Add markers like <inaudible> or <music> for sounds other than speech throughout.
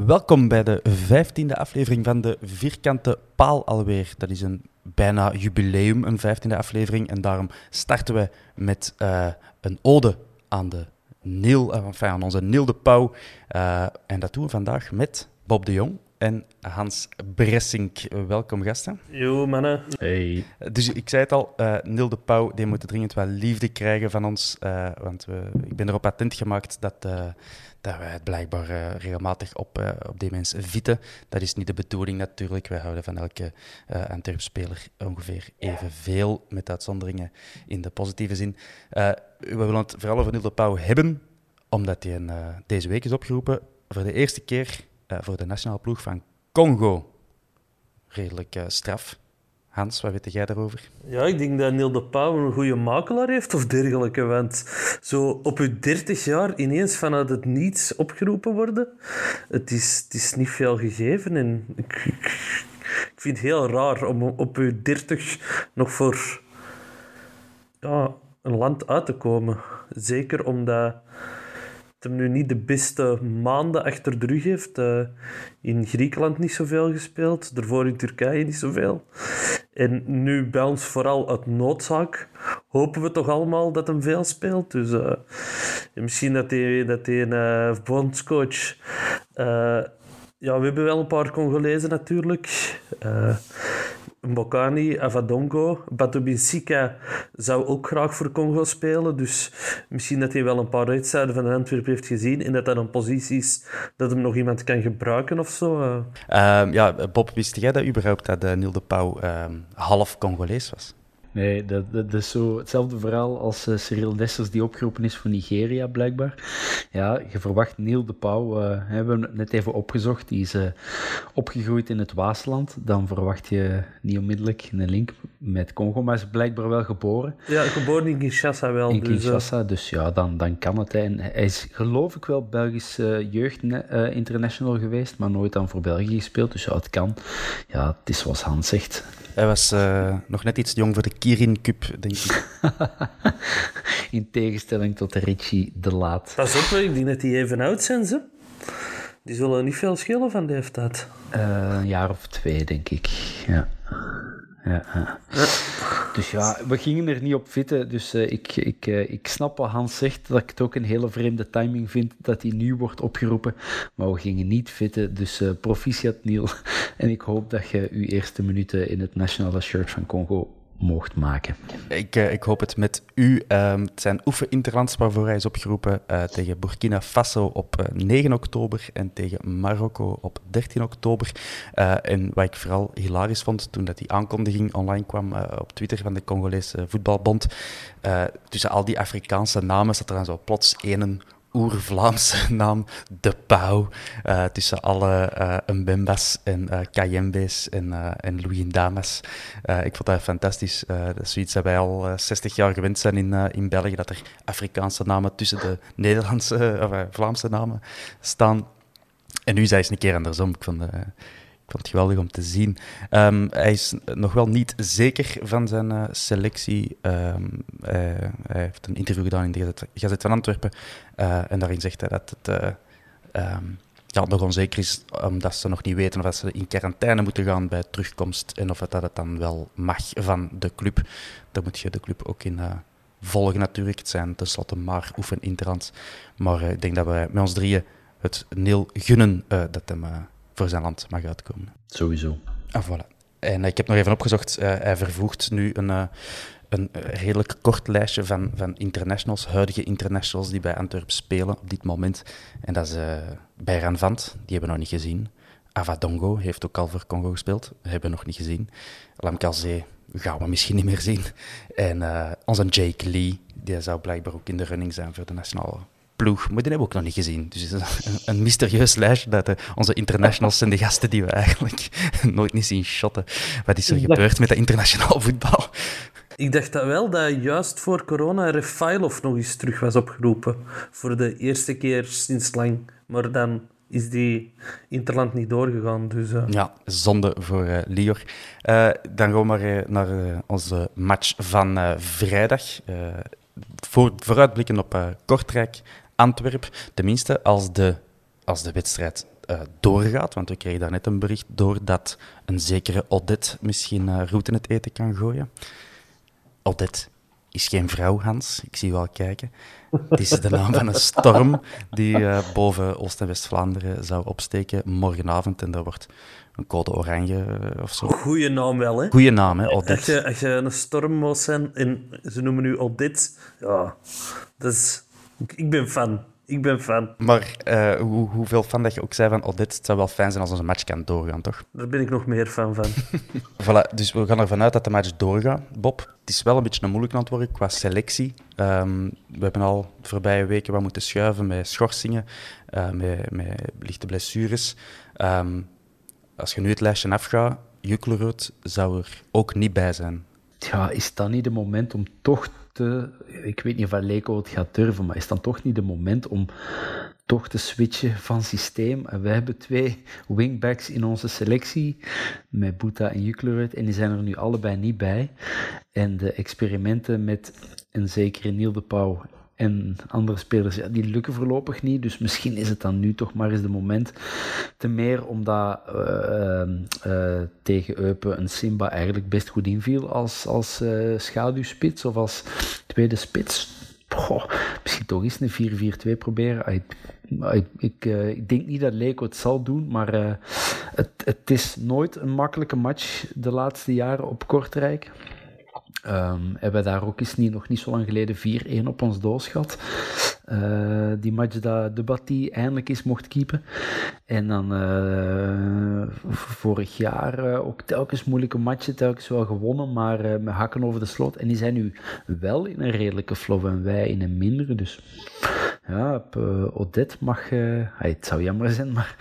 Welkom bij de vijftiende aflevering van de Vierkante Paal alweer. Dat is een bijna jubileum, een vijftiende aflevering. En daarom starten we met eh, een ode aan, de Neil, eh, enfin, aan onze Neil de Pauw. Eh, en dat doen we vandaag met Bob de Jong en Hans Bressink. Welkom gasten. Yo, mannen. Hey. Dus ik zei het al, eh Neil de Pauw die moet dringend wel liefde krijgen van ons. eh, want we, ik ben erop attent gemaakt dat, eh, dat wij het blijkbaar eh, regelmatig op, eh, op die mensen vitten. Dat is niet de bedoeling natuurlijk. Wij houden van elke eh Antwerp-speler ongeveer evenveel, met uitzonderingen in de positieve zin. We willen het vooral over Neil de Pauw hebben, omdat hij deze week is opgeroepen voor de eerste keer voor de nationale ploeg van Congo. Redelijk straf. Hans, wat weet jij daarover? Ja, ik denk dat Neil de Pauw een goede makelaar heeft of dergelijke. Want zo op je 30 jaar ineens vanuit het niets opgeroepen worden, het is, het is niet veel gegeven. En ik, ik, vind het heel raar om op je 30 nog voor ja, een land uit te komen. Zeker omdat hem nu niet de beste maanden achter de rug heeft. Eh, in Griekenland niet zoveel gespeeld, daarvoor in Turkije niet zoveel. En nu bij ons vooral uit noodzaak hopen we toch allemaal dat hem veel speelt. Dus eh, misschien dat hij, dat hij een eh, bondscoach... ja, we hebben wel een paar Congolezen natuurlijk. Mbokani, Avadongo, Batubinsika zou ook graag voor Congo spelen. Dus misschien dat hij wel een paar wedstrijden van Antwerpen heeft gezien en dat dat een positie is dat hem nog iemand kan gebruiken of zo. eh. Ehm, ja, Bob, wist jij dat überhaupt dat eh, Neil de Pauw ehm, half Congolees was? Nee, dat, dat, is zo hetzelfde verhaal als eh, Cyril Dessers die opgeroepen is voor Nigeria, blijkbaar. Ja, je verwacht Neil de Pauw, eh, hebben we net even opgezocht, die is eh, opgegroeid in het Waasland. Dan verwacht je niet onmiddellijk een link met Congo, maar is blijkbaar wel geboren Ja, geboren in Kinshasa wel. in dus, eh, Kinshasa. Dus ja, dan, dan kan het. En hij is geloof ik wel Belgisch eh, jeugd eh, international geweest, maar nooit dan voor België gespeeld. Dus ja, het kan. Ja, het is zoals Hans zegt. Hij was eh, nog net iets jong voor de Kirin Cup, denk ik. <laughs> In tegenstelling tot Richie de Laat. Pas op, ik denk dat die even oud zijn, ze. Die zullen niet veel schelen van de leeftijd. Eh, een jaar of twee, denk ik. Ja. Ja. Dus ja, we gingen er niet op fitten. Dus eh, ik, ik, eh, ik snap wat Hans zegt, dat ik het ook een hele vreemde timing vind dat hij nu wordt opgeroepen. Maar we gingen niet fitten, dus eh proficiat Niel. <laughs> En ik hoop dat je je eerste minuten in het nationale shirt van Congo mocht maken. Ik, eh, ik hoop het met u. Ehm, het zijn oefeninterlands waarvoor hij is opgeroepen eh, tegen Burkina Faso op eh, 9 oktober en tegen Marokko op 13 oktober. Eh, en wat ik vooral hilarisch vond toen dat die aankondiging online kwam eh, op Twitter van de Congolese Voetbalbond. eh, tussen al die Afrikaanse namen zat er dan zo plots één oer-Vlaamse <laughs> naam, De Pauw. eh, tussen alle eh Mbemba's en eh Kayembe's en, eh en Louis-Damas. Ik vond dat fantastisch. Dat is zoiets dat wij al eh, 60 jaar gewend zijn in, in België, dat er Afrikaanse namen tussen de <laughs> Nederlandse of Vlaamse namen staan. en nu hij eens een keer andersom. Ik vond, uh, vond het geweldig om te zien. Um, hij is nog wel niet zeker van zijn uh, selectie. Um, hij, heeft een interview gedaan in de Gazet, van Antwerpen. en daarin zegt hij dat het um, ja, nog onzeker is, omdat ze nog niet weten of ze in quarantaine moeten gaan bij terugkomst en of het, dat het dan wel mag van de club. Daar moet je de club ook in volgen natuurlijk. Het zijn tenslotte maar oefeninterlands. Maar ik denk dat we met ons drieën het Neil gunnen dat hem voor zijn land mag uitkomen. Sowieso. Ah, voilà. En ik heb nog even opgezocht, hij vervoegt nu een een redelijk kort lijstje van, van internationals, huidige internationals die bij Antwerpen spelen op dit moment. En dat is uh, Vant, die hebben we nog niet gezien. Avadongo heeft ook al voor Congo gespeeld, hebben we nog niet gezien. Lamkazé gaan we misschien niet meer zien. En onze Jake Lee, die zou blijkbaar ook in de running zijn voor de nationale ploeg. Maar die hebben we ook nog niet gezien. Dus het is een, een mysterieus lijstje dat de, onze internationals zijn de gasten die we eigenlijk <laughs> nooit niet zien shotten. Wat is er gebeurd met dat internationaal voetbal? Ik dacht dat wel dat juist voor corona Refailov nog eens terug was opgeroepen. Voor de eerste keer sinds lang. Maar dan is die Interland niet doorgegaan. Dus, uh... Ja, zonde voor uh, Lior. Uh, dan gaan we maar naar onze match van vrijdag. voor, vooruitblikken op Kortrijk, Antwerp. Tenminste, als de, als de wedstrijd doorgaat. Want we kregen daar net een bericht door dat een zekere Odette misschien route in het eten kan gooien. Odette is geen vrouw, Hans. Ik zie wel kijken. Het is de naam van een storm die uh, boven Oost- en West-Vlaanderen zou opsteken morgenavond. En daar wordt een code oranje uh, of zo. Goeie naam wel, hè? Goeie naam, hè, Odette. Als je, als je een storm moet zijn en ze noemen nu Odette, ja, dat is... Ik ben fan. Ik ben fan. Maar uh, hoe, hoeveel fan dat je ook zei van Odette, oh, het zou wel fijn zijn als onze match kan doorgaan, toch? Daar ben ik nog meer fan van. <laughs> voilà, dus we gaan ervan uit dat de match doorgaat, Bob. Het is wel een beetje een moeilijk antwoord qua selectie. Um, we hebben al de voorbije weken wat moeten schuiven met schorsingen, uh, met, met lichte blessures. Um, als je nu het lijstje afgaat, Juklerud zou er ook niet bij zijn. Ja, is dat niet het moment om toch ik weet niet of Leko het gaat durven, maar is dan toch niet de moment om toch te switchen van systeem? En we hebben twee wingbacks in onze selectie, met Boeta en Juklerud, en die zijn er nu allebei niet bij. En de experimenten met een zekere Niel de Pauw en andere spelers, die lukken voorlopig niet. Dus misschien is het dan nu toch maar eens de moment. Te meer omdat uh, tegen Eupen een Simba eigenlijk best goed inviel als, als uh, schaduwspits of als tweede spits. Misschien toch eens een 4-4-2 proberen. Ik, ik, denk niet dat Leko het zal doen, maar het, het is nooit een makkelijke match de laatste jaren op Kortrijk. Um, hebben we daar ook eens niet, nog niet zo lang geleden 4-1 op ons doos gehad. Uh, die match dat de Batti eindelijk eens mocht keepen. En dan uh, vorig jaar uh, ook telkens moeilijke matchen, telkens wel gewonnen, maar met hakken over de slot. En die zijn nu wel in een redelijke flow en wij in een mindere. Dus ja, Odette mag... het zou jammer zijn, maar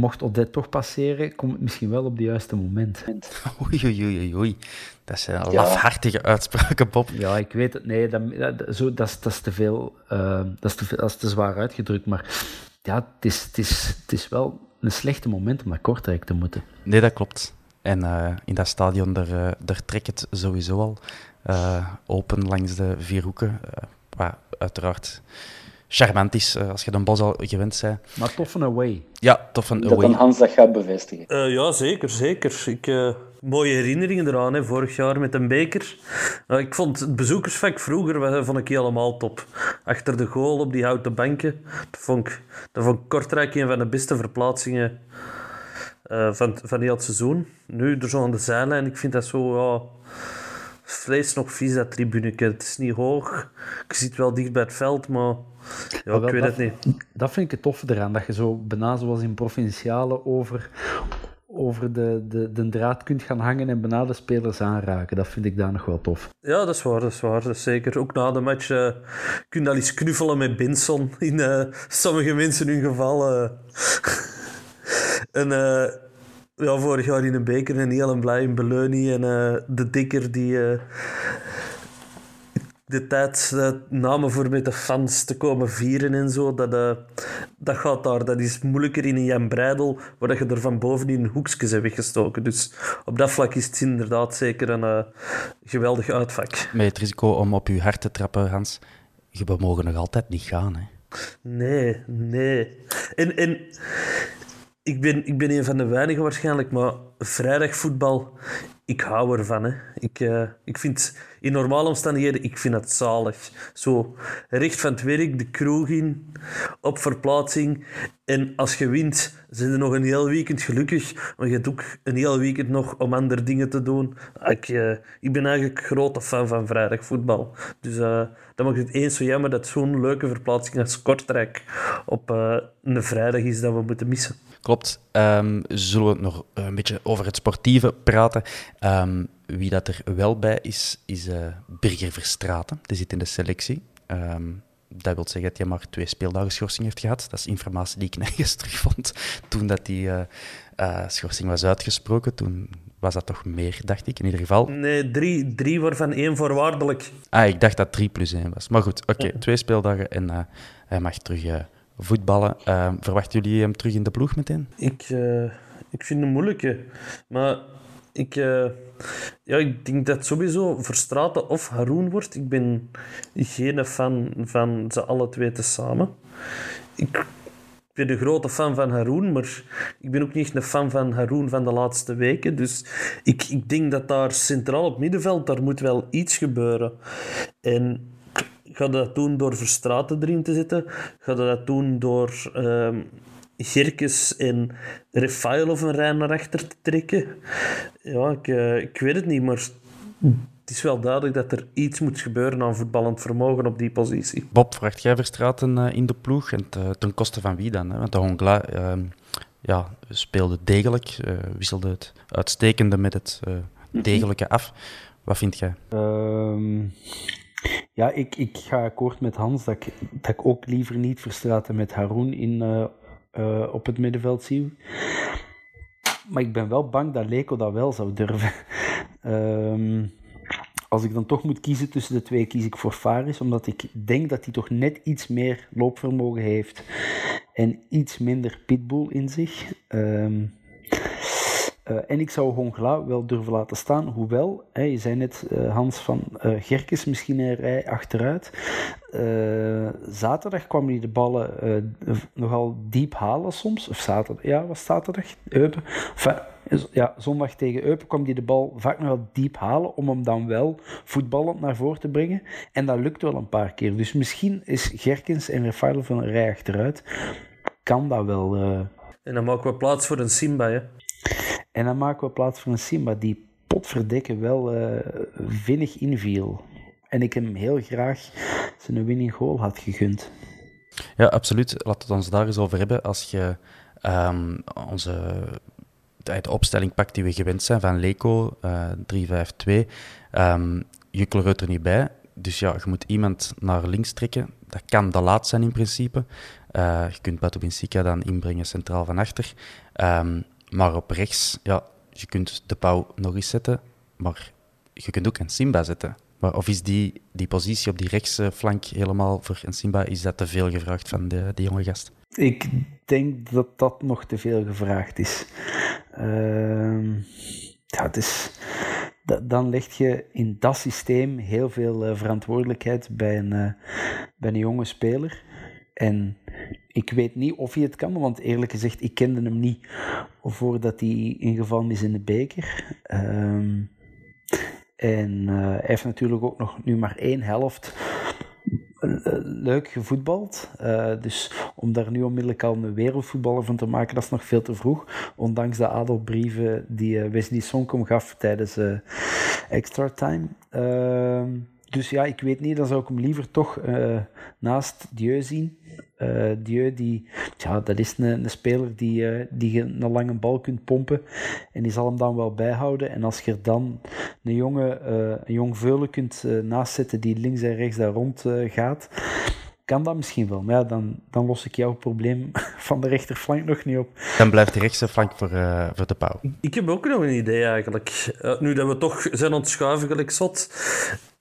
mocht Odette toch passeren, komt het misschien wel op het juiste moment. <laughs> Oei, oei, oei, oei. Dat is een lafhartige uitspraken, Bob. Ja, ik weet het. Nee, dat, dat, zo, dat, is, dat is te veel. Uh, dat, is te, dat is te zwaar uitgedrukt. Maar ja, het is, het, is, het is wel een slechte moment om naar Kortrijk te moeten. Nee, dat klopt. En uh, in dat stadion, daar, uh, daar trekt het sowieso al open langs de vier hoeken. wat uiteraard charmant is, als je de bos al gewend bent. Maar tof een away. Ja, tof een away. Dat Hans dat gaat bevestigen. ja, zeker, zeker. Ik mooie herinneringen eraan. Hè. Vorig jaar met een beker. Ik vond het bezoekersvak vroeger vond ik helemaal top. Achter de goal op die houten banken. Dat vond ik, dat vond ik Kortrijk een van de beste verplaatsingen uh, van, van heel het seizoen. Nu, er zo aan de zijlijn, ik vind dat zo... Ja, vlees nog vies, dat tribuneke. Het is niet hoog. Je zit wel dicht bij het veld, maar... Ja, ik weet dat, het niet. Dat vind ik het toffe eraan, dat je zo bijna zoals in provinciale over, over de, de, de draad kunt gaan hangen en bijna de spelers aanraken. Dat vind ik daar nog wel tof. Ja, dat is waar, dat is waar. Dat is zeker. Ook na de match uh, kun je al eens knuffelen met Binson. In uh, sommige mensen hun geval. Uh. <laughs> en ja, vorig jaar in een beker en heel blij in Beleunie. En de dikker die de tijd uh, namen voor met de fans te komen vieren en zo, dat, uh, dat gaat daar. Dat is moeilijker in een Jan Breidel, waar je er van boven in hoekjes hebt weggestoken. Dus op dat vlak is het inderdaad zeker een uh, geweldig uitvak. Met het risico om op je hart te trappen, Hans, je mogen nog altijd niet gaan, hè? Nee, nee. En, en ik, ben, ik ben een van de weinigen waarschijnlijk, maar vrijdagvoetbal, ik hou ervan. Hè. Ik, uh, ik vind in normale omstandigheden, ik vind het zalig. Zo, recht van het werk, de kroeg in, op verplaatsing. En als je wint, zijn er nog een heel weekend gelukkig. Maar je hebt ook een heel weekend nog om andere dingen te doen. Ik, uh, ik ben eigenlijk grote fan van vrijdagvoetbal. Dus uh, dan mag het eens zo jammer dat zo'n leuke verplaatsing als Kortrijk op een vrijdag is dat we moeten missen. Klopt. Um, zullen we nog een beetje over het sportieve praten? Um, wie dat er wel bij is, is uh, Birger Verstraten. Die zit in de selectie. Um, dat wil zeggen dat hij maar twee speeldagen schorsing heeft gehad. Dat is informatie die ik <laughs> nergens terugvond toen dat die uh, uh, schorsing was uitgesproken. Toen was dat toch meer, dacht ik, in ieder geval. Nee, drie, drie waarvan één voorwaardelijk. Ah, ik dacht dat drie plus één was. Maar goed, oké, okay, twee speeldagen en hij mag terug voetballen. Uh, verwachten jullie hem terug in de ploeg meteen? Ik, ik vind hem moeilijke. Maar ik, uh, ja, ik denk dat sowieso Verstraten of Haroon wordt. Ik ben geen fan van ze alle twee tezamen. Ik, ik ben een grote fan van Haroon, maar ik ben ook niet een fan van Haroon van de laatste weken. Dus ik, ik denk dat daar centraal op middenveld, daar moet wel iets gebeuren. En Ga dat doen door Verstraten erin te zetten? Ga dat doen door um, Gerkes en of een rij naar achter te trekken? Ja, ik, uh, ik weet het niet, maar het is wel duidelijk dat er iets moet gebeuren aan voetballend vermogen op die positie. Bob, vraagt jij Verstraten uh, in de ploeg? En te, ten koste van wie dan? Hè? Want de Hongla uh, ja, speelde degelijk, uh, wisselde het uitstekende met het degelijke af. Wat vind jij? Um, ja, ik, ik ga akkoord met Hans dat ik, dat ik ook liever niet Verstraten met Haroon in, uh, op het middenveld zie. Maar ik ben wel bang dat Leko dat wel zou durven. um, <laughs> als ik dan toch moet kiezen tussen de twee, kies ik voor Faris, omdat ik denk dat hij toch net iets meer loopvermogen heeft en iets minder pitbull in zich. Um, uh, en ik zou Hongla wel durven laten staan, hoewel, hè, je zei net, uh, Hans, van uh, misschien een rij achteruit. zaterdag kwam hij de ballen nogal diep halen soms, of zaterdag, ja, was zaterdag, Eupen. Ja, zondag tegen Eupen kwam hij de bal vaak nogal diep halen, om hem dan wel voetballend naar voren te brengen. En dat lukt wel een paar keer. Dus misschien is Gerkens en Rafael van een rij achteruit, kan dat wel... En dan maken we plaats voor een Simba, hè? En dan maken we plaats voor een Simba die potverdikke wel uh, vinnig inviel. En ik hem heel graag zijn winning goal had gegund. Ja, absoluut. Laten we het ons daar eens over hebben. Als je um, onze de opstelling pakt die we gewend zijn van Leco, uh, 3-5-2, um, er niet bij. Dus ja, je moet iemand naar links trekken. Dat kan de laat zijn in principe. Uh, je kunt Batu Benfica dan inbrengen centraal van achter. Um, maar op rechts, ja, je kunt de pauw nog eens zetten, maar je kunt ook een Simba zetten. Maar of is die, die positie op die rechtse flank helemaal voor een Simba, is dat te veel gevraagd van de, die jonge gast? Ik denk dat dat nog te veel gevraagd is. Uh, ja, dan leg je in dat systeem heel veel uh, verantwoordelijkheid bij een, uh, bij een jonge speler. En ik weet niet of hij het kan, want eerlijk gezegd, ik kende hem niet voordat hij ingevallen is in de beker. Um, en uh, hij heeft natuurlijk ook nog nu maar één helft eh, leuk gevoetbald. Uh, dus om daar nu onmiddellijk al een wereldvoetballer van te maken, dat is nog veel te vroeg. Ondanks de adelbrieven die uh, Wesley Sonkom gaf tijdens extra time. Ehm, dus ja, ik weet niet, dan zou ik hem liever toch naast Dieu zien. Uh, Dieu, die, ja, dat is een, een speler die, uh, die je een lange bal kunt pompen. En die zal hem dan wel bijhouden. En als je er dan een, jonge, uh, een jong veulen kunt naast zetten die links en rechts daar rond gaat, kan dat misschien wel. Maar ja, dan, dan los ik jouw probleem <laughs> van de rechterflank nog niet op. Dan blijft de rechtse flank voor, voor de pauw. Ik heb ook nog een idee eigenlijk. nu dat we toch zijn ontschuiven gelijk zot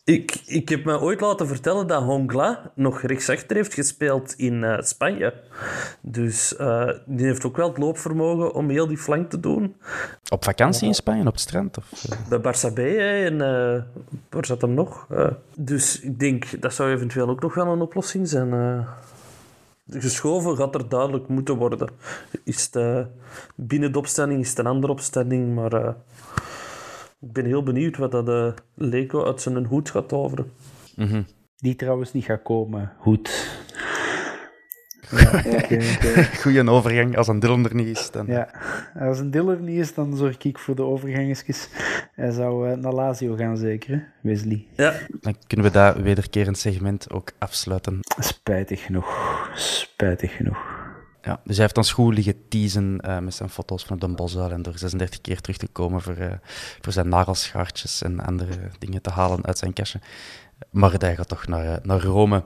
Ik, ik heb me ooit laten vertellen dat Hongla nog rechtsachter heeft gespeeld in uh, Spanje. Dus uh, die heeft ook wel het loopvermogen om heel die flank te doen. Op vakantie in Spanje, op het strand? Of? Bij Barça B en uh, waar zat hem nog? dus ik denk dat zou eventueel ook nog wel een oplossing zijn. geschoven gaat er duidelijk moeten worden. Is binnen de opstelling is het een andere opstelling, maar ik ben heel benieuwd wat dat uh, Leko uit zijn hoed gaat toveren. Mm Die trouwens niet gaat komen, hoed. Ja, <laughs> Goeie overgang als een Diller er niet is. Dan. Ja, als een Diller niet is, dan zorg ik voor de overgangetjes. Hij zou uh, naar Lazio gaan, zeker, Wesley? Ja. Dan kunnen we dat wederkerend segment ook afsluiten. Spijtig genoeg. Spijtig genoeg. Ja, dus hij heeft ons goed liggen teasen uh, met zijn foto's van de bosuil en door 36 keer terug te komen voor, uh, voor zijn nagelschaartjes en andere dingen te halen uit zijn kastje. Maar hij gaat toch naar, uh, naar Rome.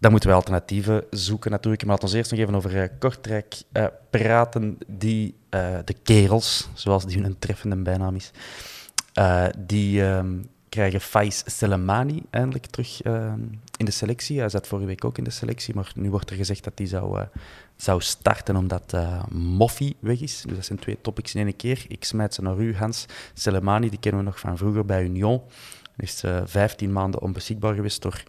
Dan moeten we alternatieven zoeken natuurlijk. Maar laten we eerst nog even over Kortrijk praten. Die, de kerels, zoals die hun treffende bijnaam is, die ehm, krijgen Faiz Selemani eindelijk terug in de selectie. Hij zat vorige week ook in de selectie, maar nu wordt er gezegd dat hij zou zou starten omdat uh, Moffi weg is. Dus dat zijn twee topics in één keer. Ik smijt ze naar u, Hans. Selemani, die kennen we nog van vroeger bij Union. Hij is uh, 15 maanden onbeschikbaar geweest door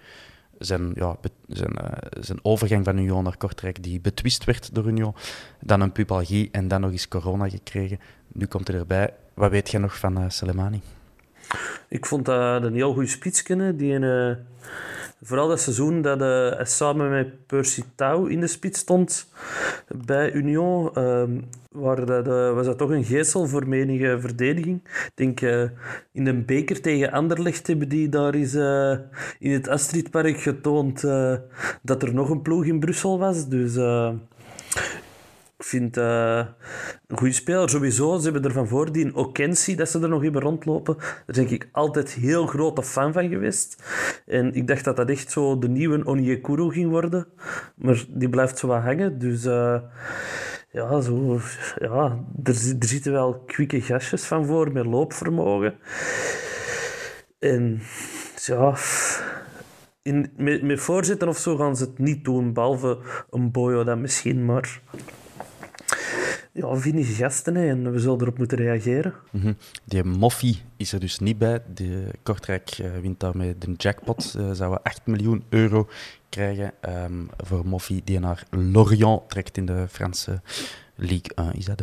zijn, ja, zijn, zijn overgang van Union naar Kortrijk, die betwist werd door Union. Dan een pubalgie en dan nog eens corona gekregen. Nu komt hij erbij. Wat weet jij nog van Selemani? Ik vond dat een heel goede spits kennen. Die een Vooral dat seizoen dat hij samen met Percy Tau in de spits stond bij Union, um, waar dat, uh, was dat toch een geestel voor menige verdediging. Ik denk in een beker tegen Anderlecht hebben die daar is in het Astridpark getoond dat er nog een ploeg in Brussel was. Dus ik vind uh, een goede speler sowieso. Ze hebben er van voordien Okensi, dat ze er nog hebben rondlopen. Daar ben ik altijd heel grote fan van geweest. En ik dacht dat dat echt zo de nieuwe Onyekuru ging worden. Maar die blijft zo wat hangen. Dus uh, ja, zo, ja er, er zitten wel kwikke gastjes van voor met loopvermogen. En ja... In, met voorzitten of zo gaan ze het niet doen, behalve een boyo dan misschien, maar ja, vinnige gasten hè, en we zullen erop moeten reageren. Mm Die Moffie is er dus niet bij. De Kortrijk uh, wint daarmee de jackpot. Uh, zouden 8 miljoen euro krijgen um, voor Moffie, die naar Lorient trekt in de Franse Ligue 1. Is dat,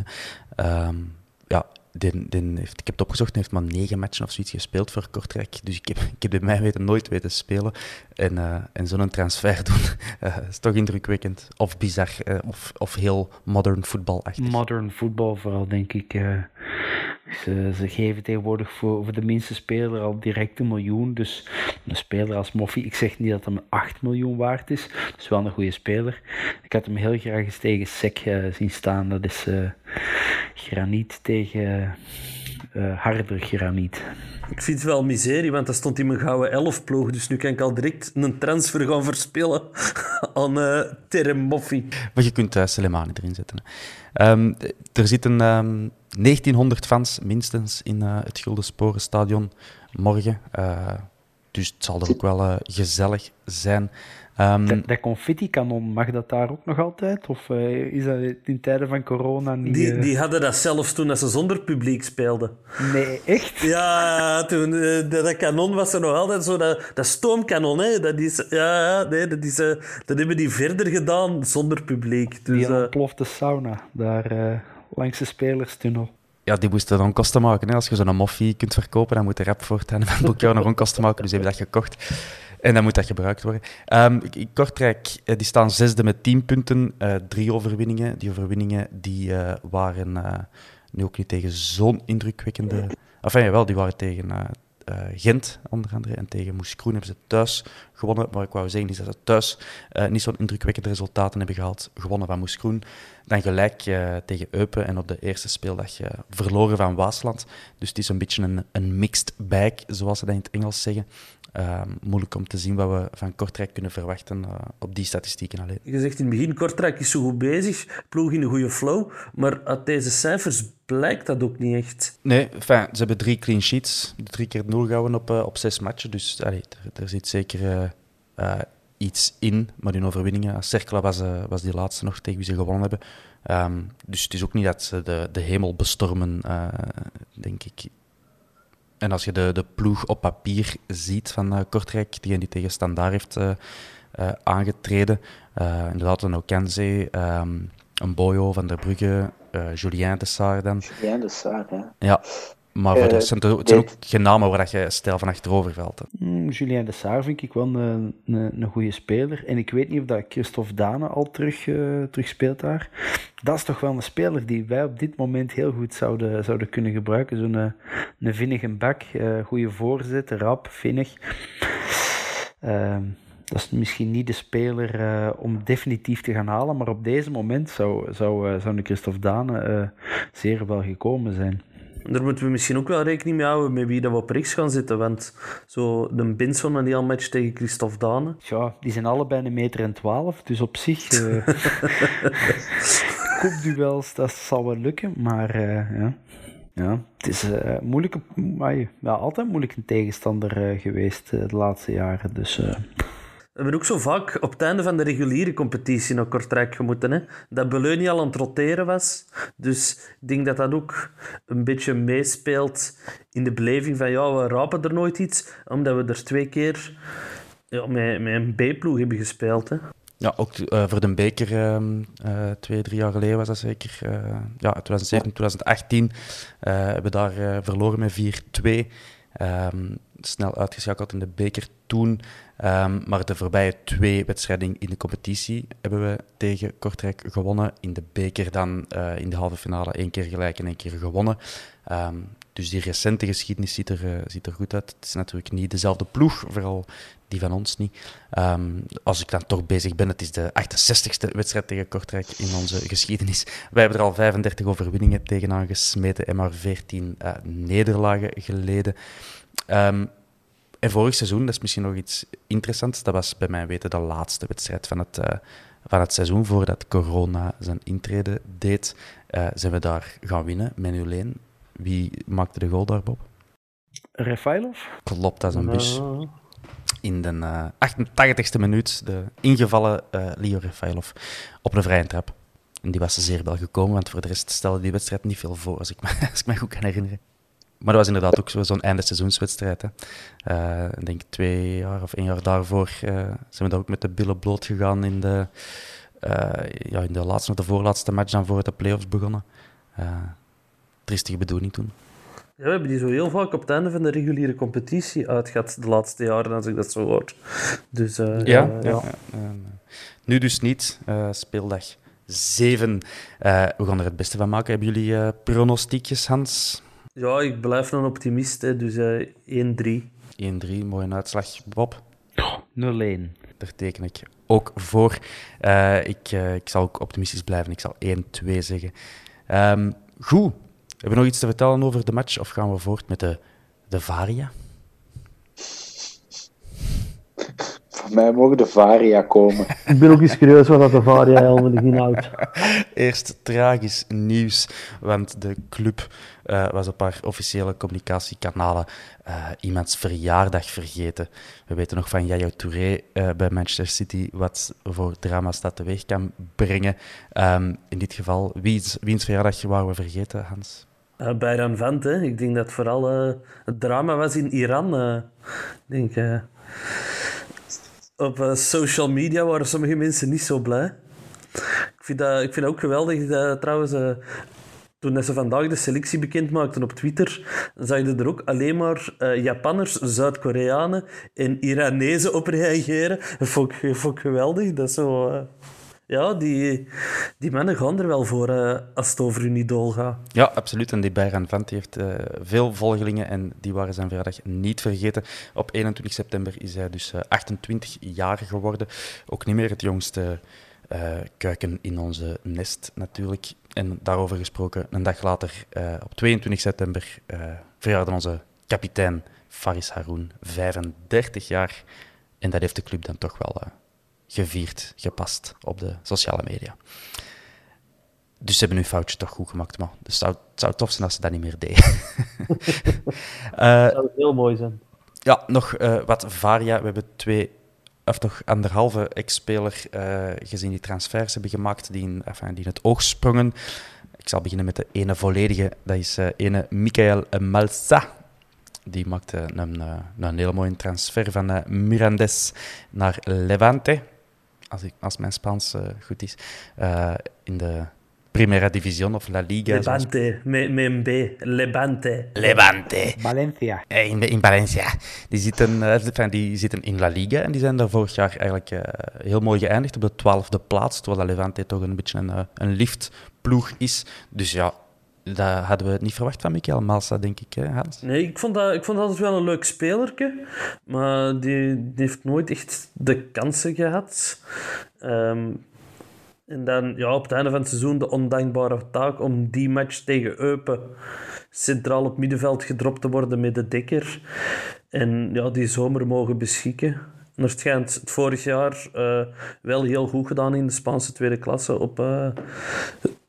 um, ja, den, den heeft, ik heb het opgezocht, hij heeft maar negen matchen of zoiets gespeeld voor Kortrijk. Dus ik heb, ik heb bij mij weten nooit weten spelen. En, uh, en zo'n transfer doen uh, <laughs> is toch indrukwekkend. Of bizar, uh, of, of heel modern voetbalachtig. Modern voetbal vooral, denk ik. Ze, ze, geven tegenwoordig voor, voor de minste speler al direct een miljoen. Dus een speler als Moffie, ik zeg niet dat hem 8 miljoen waard is. Dat is wel een goede speler. Ik had hem heel graag eens tegen Sek zien staan. Dat is graniet tegen uh, harder graniet. Ik vind het wel miserie, want dat stond in mijn gouden elfploeg. Dus nu kan ik al direct een transfer gaan verspillen <laughs> aan uh, Terem Moffi. Maar je kunt uh, Selemani erin zetten. Um, er zitten um, 1900 fans minstens in uh, het Gulden Sporenstadion morgen. dus het zal er ook wel gezellig zijn. Um, dat, dat confetti-kanon, mag dat daar ook nog altijd? Of uh, is dat in tijden van corona niet... Die, uh... die hadden dat zelfs toen dat ze zonder publiek speelden. Nee, echt? Ja, toen, uh, dat, kanon was er nog altijd zo. Dat, dat stoomkanon, hè, dat, is, ja, nee, dat, is, dat hebben die verder gedaan zonder publiek. Dus, die ontplofte sauna, daar langs de spelerstunnel. Ja, die moesten dan kosten maken. Hè. Als je zo'n moffie kunt verkopen, dan moet de rap voortaan met elkaar nog een kosten maken. Dus hebben dat gekocht. En dan moet dat gebruikt worden. Um, Kortrijk die staan zesde met tien punten, uh, drie overwinningen. Die overwinningen die, uh, waren nu ook niet tegen zo'n indrukwekkende... Enfin, jawel, die waren tegen Gent, onder andere, en tegen Moeskroen hebben ze thuis gewonnen. Maar ik wou zeggen is dat ze thuis niet zo'n indrukwekkende resultaten hebben gehaald. Gewonnen van Moeskroen. Dan gelijk tegen Eupen en op de eerste speeldag verloren van Waasland. Dus het is een beetje een, een mixed bag, zoals ze dat in het Engels zeggen. Ehm, moeilijk om te zien wat we van Kortrijk kunnen verwachten op die statistieken alleen. Je zegt in het begin, Kortrijk is zo goed bezig, ploeg in een goede flow, maar uit deze cijfers blijkt dat ook niet echt. Nee, enfin, ze hebben drie clean sheets, drie keer nul gehouden op, op zes matchen, dus allee, er, er zit zeker iets in, maar in overwinningen. Cerkela was, was die laatste nog tegen wie ze gewonnen hebben. Ehm, dus het is ook niet dat ze de, de hemel bestormen, denk ik. En als je de, de ploeg op papier ziet van uh, Kortrijk, die die tegen Standaard heeft uh, aangetreden, inderdaad een Okenze, um, een Boyo van der Brugge, Julien de Saar dan. Julien de Saar, ja. Ja, maar voor de, het, zijn, het zijn ook geen namen waar je stijl van achterover valt. Mm, Julien de Saar vind ik wel een, een, een goede speler. En ik weet niet of dat Christophe Dane al terug, uh, terug speelt daar. Dat is toch wel een speler die wij op dit moment heel goed zouden, zouden kunnen gebruiken. Zo'n een, eh, een vinnige bak, uh, goede voorzet, rap, vinnig. Uh, dat is misschien niet de speler uh, om definitief te gaan halen, maar op deze moment zou, zou, zou een Christophe Dane zeer wel gekomen zijn. Daar moeten we misschien ook wel rekening mee houden met wie dat we op rechts gaan zitten. Want zo de Binson en die al match tegen Christophe Dane. Ja, die zijn allebei een meter en twaalf. Dus op zich... <laughs> Uh, dat zal wel lukken. Maar uh, ja... Ja, het is uh, moeilijke, ja, altijd moeilijk een tegenstander uh, geweest de laatste jaren. Dus, we hebben ook zo vaak op het einde van de reguliere competitie naar Kortrijk gemoeten. Hè? Dat Beleu niet al aan het roteren was. Dus ik denk dat dat ook een beetje meespeelt in de beleving van ja, we rapen er nooit iets. Omdat we er twee keer ja, met, met een B-ploeg hebben gespeeld. Hè? Ja, ook uh, voor de beker uh, uh, twee, drie jaar geleden was dat zeker. ja, 2017, 2018 hebben daar verloren met 4-2. Um, snel uitgeschakeld in de beker toen. Um, maar de voorbije twee wedstrijden in de competitie hebben we tegen Kortrijk gewonnen. In de beker dan uh, in de halve finale één keer gelijk en één keer gewonnen. Um, dus die recente geschiedenis ziet er, uh, ziet er goed uit. Het is natuurlijk niet dezelfde ploeg, vooral die van ons niet. Um, als ik dan toch bezig ben, het is de 68e wedstrijd tegen Kortrijk in onze geschiedenis. Wij hebben er al 35 overwinningen tegenaan gesmeten en maar 14 uh, nederlagen geleden. En vorig seizoen, dat is misschien nog iets interessants, dat was bij mij weten de laatste wedstrijd van het, uh, van het seizoen voordat corona zijn intrede deed. Uh, zijn we daar gaan winnen met 0 Wie maakte de goal daar, Bob? Refailov? Klopt, dat is een bus. In de uh, 88e minuut de ingevallen Leo Refailov op een vrije trap. En die was zeer wel gekomen, want voor de rest stelde die wedstrijd niet veel voor, als ik me, <laughs> als ik me goed kan herinneren. Maar dat was inderdaad ook zo'n einde seizoenswedstrijd. Hè. Uh, ik denk twee jaar of één jaar daarvoor uh, zijn we daar ook met de billen bloot gegaan in de, uh, ja, in de laatste of de voorlaatste match dan voor de playoffs begonnen. triestige bedoeling toen. Ja, we hebben die zo heel vaak op het einde van de reguliere competitie uitgehad de laatste jaren, als ik dat zo hoor. Dus, ja, ja, ja. nu dus niet. speeldag 7. we gaan er het beste van maken. Hebben jullie pronostiekjes, Hans? Ja, ik blijf een optimist, hè, dus uh, 1-3. 1-3, mooie uitslag. Bob? 0-1. Daar teken ik ook voor. Uh, ik, uh, ik zal ook optimistisch blijven. Ik zal 1-2 zeggen. Um, goed. Hebben we nog iets te vertellen over de match? Of gaan we voort met de, de Varia? Voor <laughs> mij mogen de Varia komen. <laughs> ik ben ook eens curieus wat dat de Varia helemaal inhoudt. <laughs> Eerst tragisch nieuws, want de club uh, was op haar officiële communicatiekanalen uh, iemands verjaardag vergeten. We weten nog van Yaya Touré uh, bij Manchester City wat voor drama's dat teweeg kan brengen. Um, in dit geval, wiens, wiens verjaardag waren we vergeten, Hans? Uh, Bayram Vent, hè. ik denk dat vooral het drama was in Iran. denk, op social media waren sommige mensen niet zo blij. Ik vind dat, ik vind dat ook geweldig dat trouwens toen ze vandaag de selectie bekend maakten op Twitter, je er ook alleen maar uh, Japanners, Zuid-Koreanen en Iranezen op reageren. Dat vond ik, geweldig. Dat zo... Uh, ja, die, die mannen gaan er wel voor uh, als het over hun idool gaat. Ja, absoluut. En die Bayern Vent heeft uh, veel volgelingen en die waren zijn verjaardag niet vergeten. Op 21 september is hij dus 28 jaar geworden. Ook niet meer het jongste kuiken in onze nest natuurlijk. En daarover gesproken, een dag later, op 22 september, verjaarde onze kapitein Faris Haroun, 35 jaar. En dat heeft de club dan toch wel gevierd, gepast op de sociale media. Dus ze hebben hun foutje toch goed gemaakt, maar het zou, het zou tof zijn als ze dat niet meer deden. uh, <laughs> dat zou heel mooi zijn. Ja, nog uh, wat Varia. We hebben twee, of toch anderhalve ex-speler uh, gezien die transfers hebben gemaakt, die in, enfin, die in het oog sprongen. Ik zal beginnen met de ene volledige. Dat is uh, ene Michael Malsa. Die maakte een, een hele mooie transfer van Mirandes naar Levante. Als, ik, als mijn Spaans goed is. in de Primera División of La Liga. Levante, met, met een B. Levante. Levante. Valencia. In, in Valencia. Die zitten, uh, die zitten in La Liga en die zijn daar vorig jaar eigenlijk uh, heel mooi geëindigd op de twaalfde plaats, terwijl Levante toch een beetje een, een liftploeg is. Dus ja, dat hadden we niet verwacht van Michael Malsa, denk ik, hè, Hans? Nee, ik vond, dat, ik vond dat altijd wel een leuk spelerke, maar die, die heeft nooit echt de kansen gehad. Um, en dan ja, op het einde van het seizoen de ondankbare taak om die match tegen Eupen centraal op middenveld gedropt te worden met de dekker. En ja, die zomer mogen beschikken. En er schijnt het vorig jaar uh, wel heel goed gedaan in de Spaanse tweede klasse op, uh,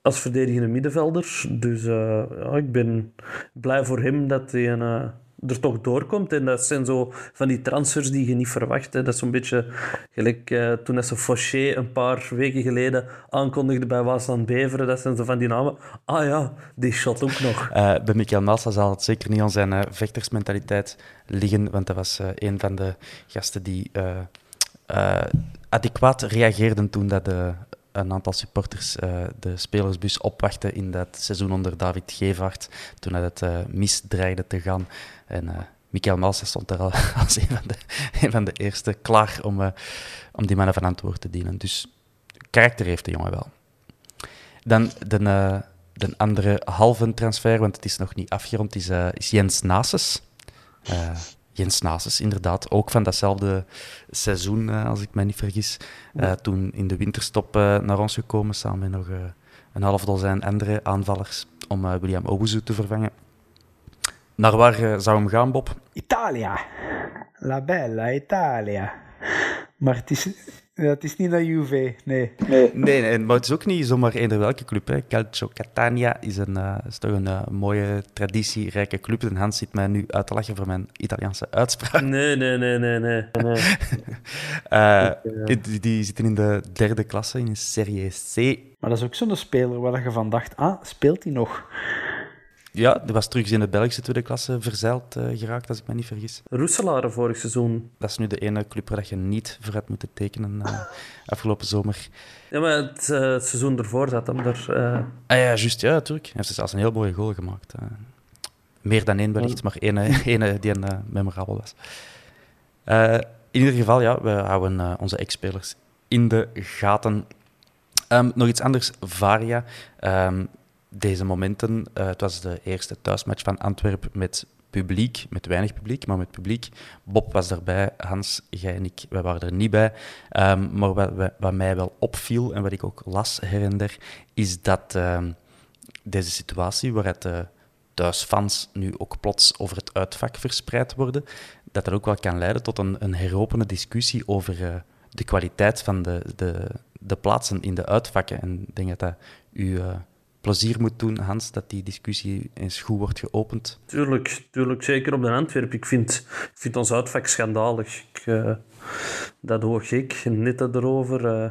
als verdedigende middenvelder. Dus uh, ja, ik ben blij voor hem dat hij een er toch doorkomt. En dat zijn zo van die transfers die je niet verwacht. Hè. Dat is zo'n beetje gelijk uh, toen ze Fauché een paar weken geleden aankondigde bij Waasland Beveren. Dat zijn zo van die namen. Ah ja, die shot ook nog. Uh, bij Michael Massa zal het zeker niet aan zijn uh, vechtersmentaliteit liggen, want dat was een van de gasten die adequaat reageerden toen dat de een aantal supporters uh, de spelersbus opwachten in dat seizoen onder David Gevaert, toen het uh, mis dreigde te gaan. En uh, Michael Malsa stond er al <laughs> als een van de, eerste klaar om, om die mannen van antwoord te dienen. Dus karakter heeft de jongen wel. Dan de, de andere halve transfer, want het is nog niet afgerond, is, is Jens Nases. Jens Nases, inderdaad. Ook van datzelfde seizoen, uh, als ik me niet vergis. Uh, toen in de winterstop uh, naar ons gekomen, samen met nog een half dozijn andere aanvallers, om William Obuzu te vervangen. Naar waar zou hem gaan, Bob? Italia. La bella Italia. Maar het is, ja, het is niet naar Juve, nee. Nee. nee. Nee, maar het is ook niet zomaar eender welke club. Hè. Calcio Catania is, een, uh, is toch een uh, mooie, traditierijke club. En Hans zit mij nu uit te lachen voor mijn Italiaanse uitspraak. Nee, nee, nee, nee, nee. nee. <laughs> uh, die, die, zitten in de derde klasse, in Serie C. Maar dat is ook zo'n speler waar je van dacht, ah, speelt hij nog? Ja, die was terug in de Belgische tweede klasse verzeild uh, geraakt, als ik me niet vergis. Roeselare vorig seizoen. Dat is nu de ene club waar je niet voor hebt moeten tekenen uh, <laughs> afgelopen zomer. Ja, maar het, uh, het seizoen ervoor zat hem er... Ah ja, juist, ja, natuurlijk. Hij heeft zelfs een heel mooie goal gemaakt. meer dan één wellicht, maar één, één die een memorabel was. in ieder geval, ja, we houden onze ex-spelers in de gaten. Um, nog iets anders, Varia. Um, deze momenten. Uh, het was de eerste thuismatch van Antwerpen met publiek, met weinig publiek, maar met publiek. Bob was erbij, Hans, jij en ik, wij waren er niet bij. Um, maar wat, mij wel opviel en wat ik ook las her en is dat um, deze situatie, waaruit de thuisfans nu ook plots over het uitvak verspreid worden, dat dat ook wel kan leiden tot een, een heropende discussie over uh, de kwaliteit van de, de, de plaatsen in de uitvakken. En ik denk dat dat u... Plezier moet doen, Hans, dat die discussie eens goed wordt geopend. Tuurlijk, tuurlijk zeker op de Antwerp. Ik vind, ik vind ons uitvak schandalig. Ik, uh, dat hoor ik, net erover. Uh,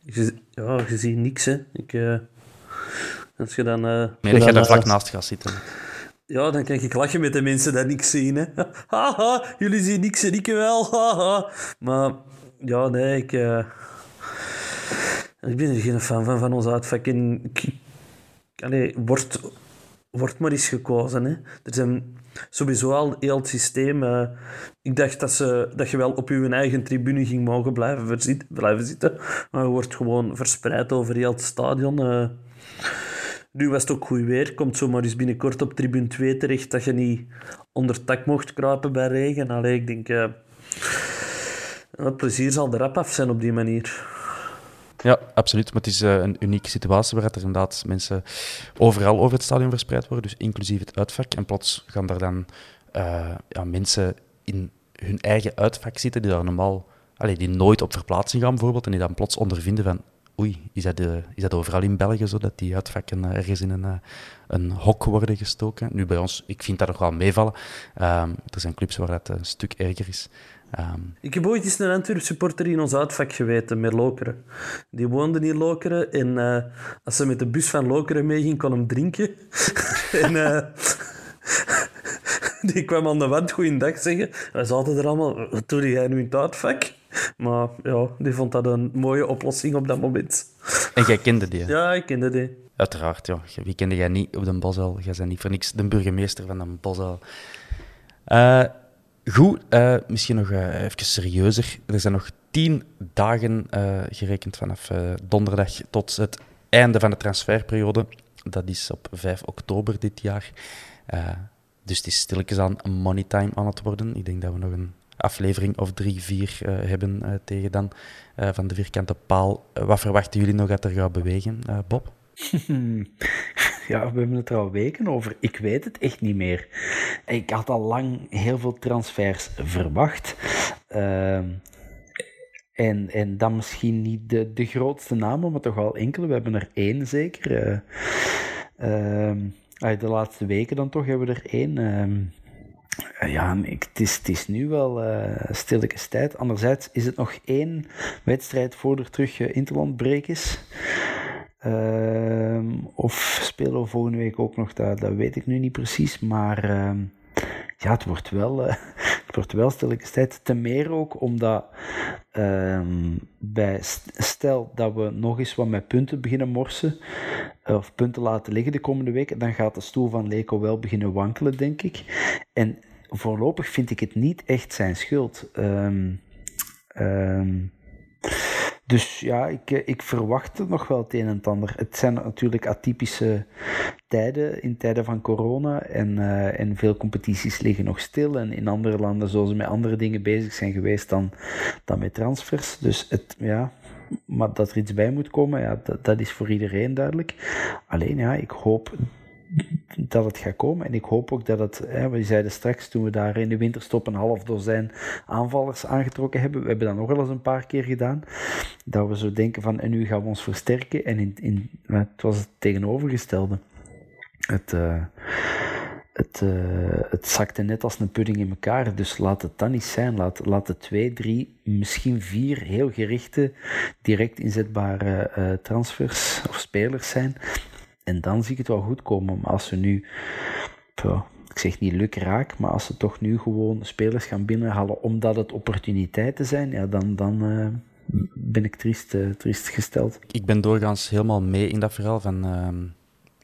je, ja, je ziet niks, hè. Ik, uh, als je dan... Uh, nee, dat je daar vlak naast gaat zitten. Ja, dan kan ik lachen met de mensen die niks zien. Hè. <laughs> Haha, jullie zien niks en ik wel. Haha. Maar ja, nee, ik... ik ben er geen fan van, van ons uitvak. En ik, allee, wordt, wordt maar eens gekozen. Hè. Er zijn sowieso al heel het systeem. Uh, ik dacht dat, ze, dat je wel op je eigen tribune ging mogen blijven, blijven zitten. Maar je wordt gewoon verspreid over heel het stadion. Uh, nu was het ook goed weer. Komt zomaar eens binnenkort op tribune 2 terecht dat je niet onder tak mocht kruipen bij regen. Allee, ik denk... Uh, het plezier zal er rap af zijn op die manier. Ja, absoluut. Maar het is uh, een unieke situatie waar er inderdaad mensen overal over het stadion verspreid worden, dus inclusief het uitvak. En plots gaan er dan eh, ja, mensen in hun eigen uitvak zitten die daar normaal, allee, die nooit op verplaatsing gaan bijvoorbeeld, en die dan plots ondervinden van oei, is dat, de, is dat overal in België zo, dat die uitvakken uh, ergens in een, een hok worden gestoken? Nu bij ons, ik vind dat nog wel meevallen. Um, er zijn clubs waar dat een stuk erger is. Um, ik heb ooit eens een Antwerp supporter in ons uitvak geweten met Lokeren. Die woonde in Lokeren en uh, als ze met de bus van Lokeren meeging, kon hem drinken. <laughs> en <laughs> die kwam aan de wand goeiedag zeggen. Wij zaten er allemaal, wat doe jij nu in het uitvak? Maar ja, die vond dat een mooie oplossing op dat moment. En jij kende die? Ja, ik kende die. Uiteraard, ja. Wie kende jij niet op de Bosuil? Jij bent niet voor niks de burgemeester van de Bosuil. Uh, goed, uh, misschien nog uh, even serieuzer. Er zijn nog tien dagen gerekend vanaf donderdag tot het einde van de transferperiode. Dat is op 5 oktober dit jaar. dus het is stilletjes aan money time aan het worden. Ik denk dat we nog een aflevering of drie, vier hebben tegen dan van de vierkante paal. wat verwachten jullie nog dat er gaat bewegen, Bob? <laughs> Ja, we hebben het er al weken over. Ik weet het echt niet meer. Ik had al lang heel veel transfers verwacht. Ehm, en, en dan misschien niet de, de grootste namen, maar toch wel enkele. We hebben er één zeker. Ehm, de laatste weken dan toch hebben we er één. Ehm, ja, ik, het, is, het is nu wel uh, stilletjes tijd. Anderzijds is het nog één wedstrijd voor er terug uh, Interland is. Uh, of spelen we volgende week ook nog, dat, dat weet ik nu niet precies. Maar uh, ja, het wordt wel, uh, <laughs> het wordt wel tijd. Ten meer ook omdat ehm, bij stel dat we nog eens wat met punten beginnen morsen, of punten laten liggen de komende weken, dan gaat de stoel van Leco wel beginnen wankelen, denk ik. En voorlopig vind ik het niet echt zijn schuld. Um, dus ja, ik, eh, ik verwacht nog wel het een en het ander. Het zijn natuurlijk atypische tijden, in tijden van corona. En, uh, en veel competities liggen nog stil. En in andere landen zullen ze met andere dingen bezig zijn geweest dan, dan met transfers. Dus het, ja, maar dat er iets bij moet komen, ja, dat, dat is voor iedereen duidelijk. Alleen ja, ik hoop dat het gaat komen. En ik hoop ook dat het, hè, we zeiden straks toen we daar in de winterstop een half dozijn aanvallers aangetrokken hebben, we hebben dat nog wel eens een paar keer gedaan, dat we zo denken van en nu gaan we ons versterken. En in, in, het was het tegenovergestelde. Het, uh, het, uh, het zakte net als een pudding in elkaar. Dus laat het dan niet zijn. Laat, laat het twee, drie, misschien vier heel gerichte, direct inzetbare uh, transfers of spelers zijn. En dan zie ik het wel goed komen. Maar als ze nu, ik zeg niet luk raak, maar als ze toch nu gewoon spelers gaan binnenhalen omdat het opportuniteiten zijn, ja, dan, dan uh, ben ik triest, uh, triest gesteld. Ik ben doorgaans helemaal mee in dat verhaal van uh,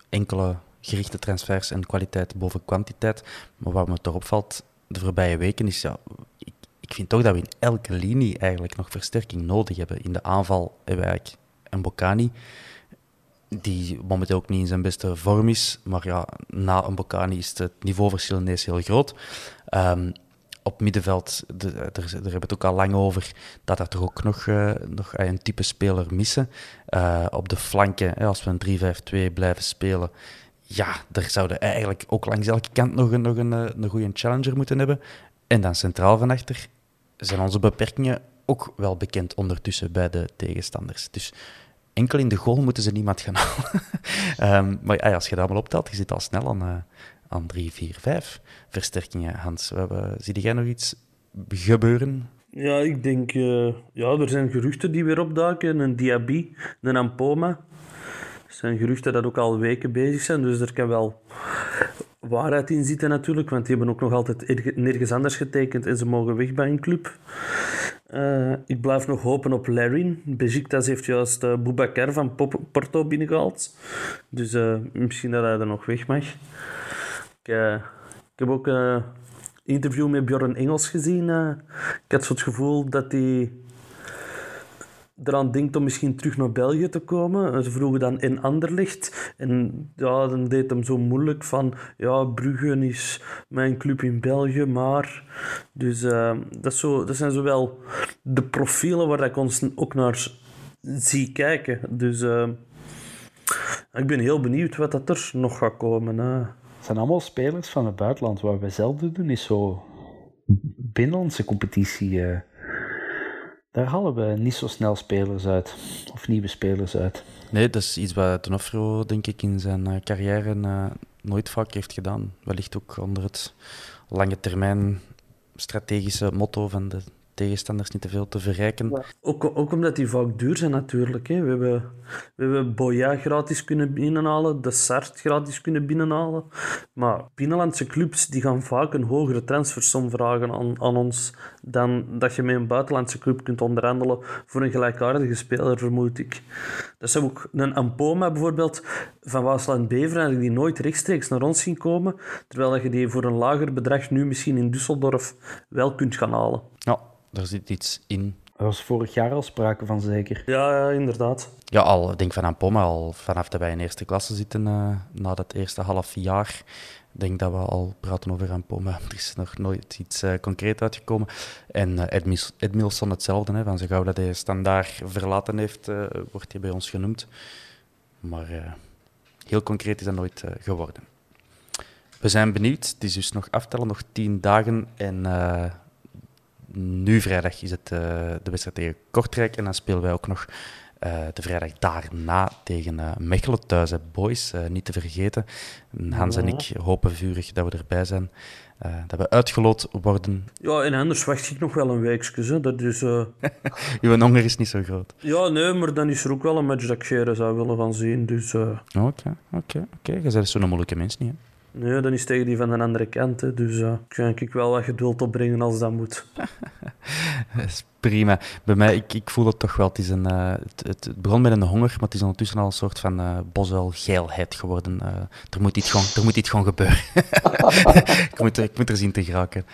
enkele gerichte transfers en kwaliteit boven kwantiteit. Maar wat me toch opvalt de voorbije weken is, ja, ik, ik vind toch dat we in elke linie eigenlijk nog versterking nodig hebben. In de aanval hebben we eigenlijk een die momenteel ook niet in zijn beste vorm is. Maar ja, na een Bocani is het niveauverschil ineens heel groot. Um, op middenveld, de, daar hebben we het ook al lang over, dat er toch ook nog, uh, nog een type speler missen. Uh, op de flanken, hè, als we een 3-5-2 blijven spelen, ja, daar zouden eigenlijk ook langs elke kant nog een, nog een, eh, een goede challenger moeten hebben. En dan centraal van achter zijn onze beperkingen ook wel bekend ondertussen bij de tegenstanders. Dus enkel in de goal moeten ze niemand gaan <laughs> halen. um, maar ja, als je dat allemaal optelt, je zit al snel aan, uh, aan drie, vier, vijf versterkingen, Hans. Hebben, zie jij nog iets gebeuren? Ja, ik denk... Uh, ja, er zijn geruchten die weer opduiken. Een Diaby, een Ampoma. Zijn geruchten dat ook al weken bezig zijn, dus er kan wel waarheid in zitten natuurlijk, want die hebben ook nog altijd nergens anders getekend en ze mogen weg bij een club. Uh, ik blijf nog hopen op Larin. Besiktas heeft juist uh, Boubacar van Porto binnengehaald. Dus uh, misschien dat hij er nog weg mag. Ik, ik heb ook een interview met Bjorn Engels gezien. ik had zo het gevoel dat hij eraan denkt om misschien terug naar België te komen. Ze vroegen dan in Anderlecht. En ja, dan deed hem zo moeilijk van... Ja, Brugge is mijn club in België, maar... Dus uh, dat, zo, dat zijn zowel de profielen waar ik ons ook naar zie kijken. Dus uh, ik ben heel benieuwd wat dat er nog gaat komen. Hè. zijn allemaal spelers van het buitenland. Wat wij zelden doen, is zo binnenlandse competitie. eh, daar halen we niet zo snel spelers uit. Of nieuwe spelers uit. Nee, dat is iets wat Donofrio, denk ik, in zijn eh, carrière eh, nooit vaak heeft gedaan. Wellicht ook onder het lange termijn strategische motto van de tegenstanders niet te veel te verrijken. Ook, ook omdat die vaak duur zijn natuurlijk. Hè. We, hebben, we hebben Boya gratis kunnen binnenhalen, de Sart gratis kunnen binnenhalen. Maar binnenlandse clubs die gaan vaak een hogere transfersom vragen aan, aan ons dan dat je met een buitenlandse club kunt onderhandelen voor een gelijkaardige speler, vermoed ik. Dat is ook een Ampoma bijvoorbeeld van Waasland Beveren, had ik die nooit rechtstreeks naar ons zien komen, terwijl dat je die voor een lager bedrag nu misschien in Düsseldorf wel kunt gaan halen. Ja, daar zit iets in. Er was vorig jaar al sprake van, zeker. Ja, ja inderdaad. Ja, al, ik denk van Ampoma, al vanaf dat wij in eerste klasse zitten, eh, na dat eerste half jaar, denk dat we al praten over Ampoma. Er is nog nooit iets eh, concreet uitgekomen. En eh, Edmilson hetzelfde, hè, van zo gauw dat hij standaard verlaten heeft, eh, wordt hij bij ons genoemd. Maar heel concreet is dat nooit geworden. We zijn benieuwd. Het is dus nog aftellen, nog tien dagen. En nu vrijdag is het de wedstrijd tegen Kortrijk. En dan spelen wij ook nog de vrijdag daarna tegen eh, Mechelen thuis. Hè. Boys, eh, niet te vergeten. En Hans en ik hopen vurig dat we erbij zijn. eh, dat we uitgeloot worden. Ja, en anders wacht ik nog wel een weekje. hè. Dat is... eh, <laughs> Uw honger is niet zo groot. Ja, nee, maar dan is er ook wel een match dat ik zou willen gaan zien. Dus eh, Oké, oké, oké. Je bent zo'n moeilijke mens niet, hè? nee, dan is tegen die van de andere kant. Hè. Dus eh ik ga ik wel wat geduld opbrengen als dat moet. <laughs> <laughs> Dat is prima. Bij mij, ik, ik voel het toch wel. Het, is een, eh, het, het, het begon met een honger, maar het is ondertussen al een soort van uh, bosuilgeilheid geworden. Eh, er, moet iets gewoon, er moet iets gewoon gebeuren. <laughs> ik, moet, er- ik moet er zien te geraken.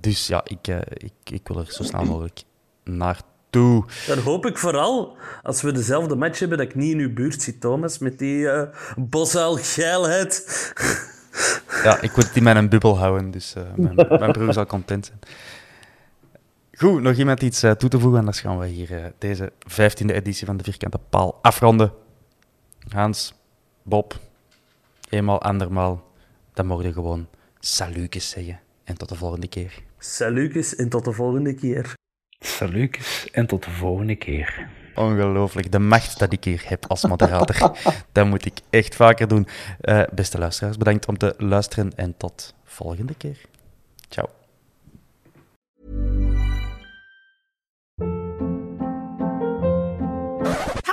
Dus ja, ik, ik, ik wil er zo snel mogelijk naartoe. Dan hoop ik vooral, als we dezelfde match hebben, dat ik niet in uw buurt zit, Thomas, met die bosuilgeilheid. Ja, ik moet het in mijn bubbel houden, dus mijn, mijn broer zal content zijn. Goed, nog iemand iets eh, toe te voegen? Anders gaan we hier eh, deze vijftiende editie van de Vierkante Paal afronden. Hans, Bob, eenmaal, andermaal, dan mogen we gewoon salutjes zeggen. En tot de volgende keer. Salutjes en tot de volgende keer. Salutjes en tot de volgende keer. Ongelooflijk, de macht dat ik hier heb als moderator. <laughs> dat moet ik echt vaker doen. Eh, beste luisteraars, bedankt om te luisteren en tot volgende keer. Ciao.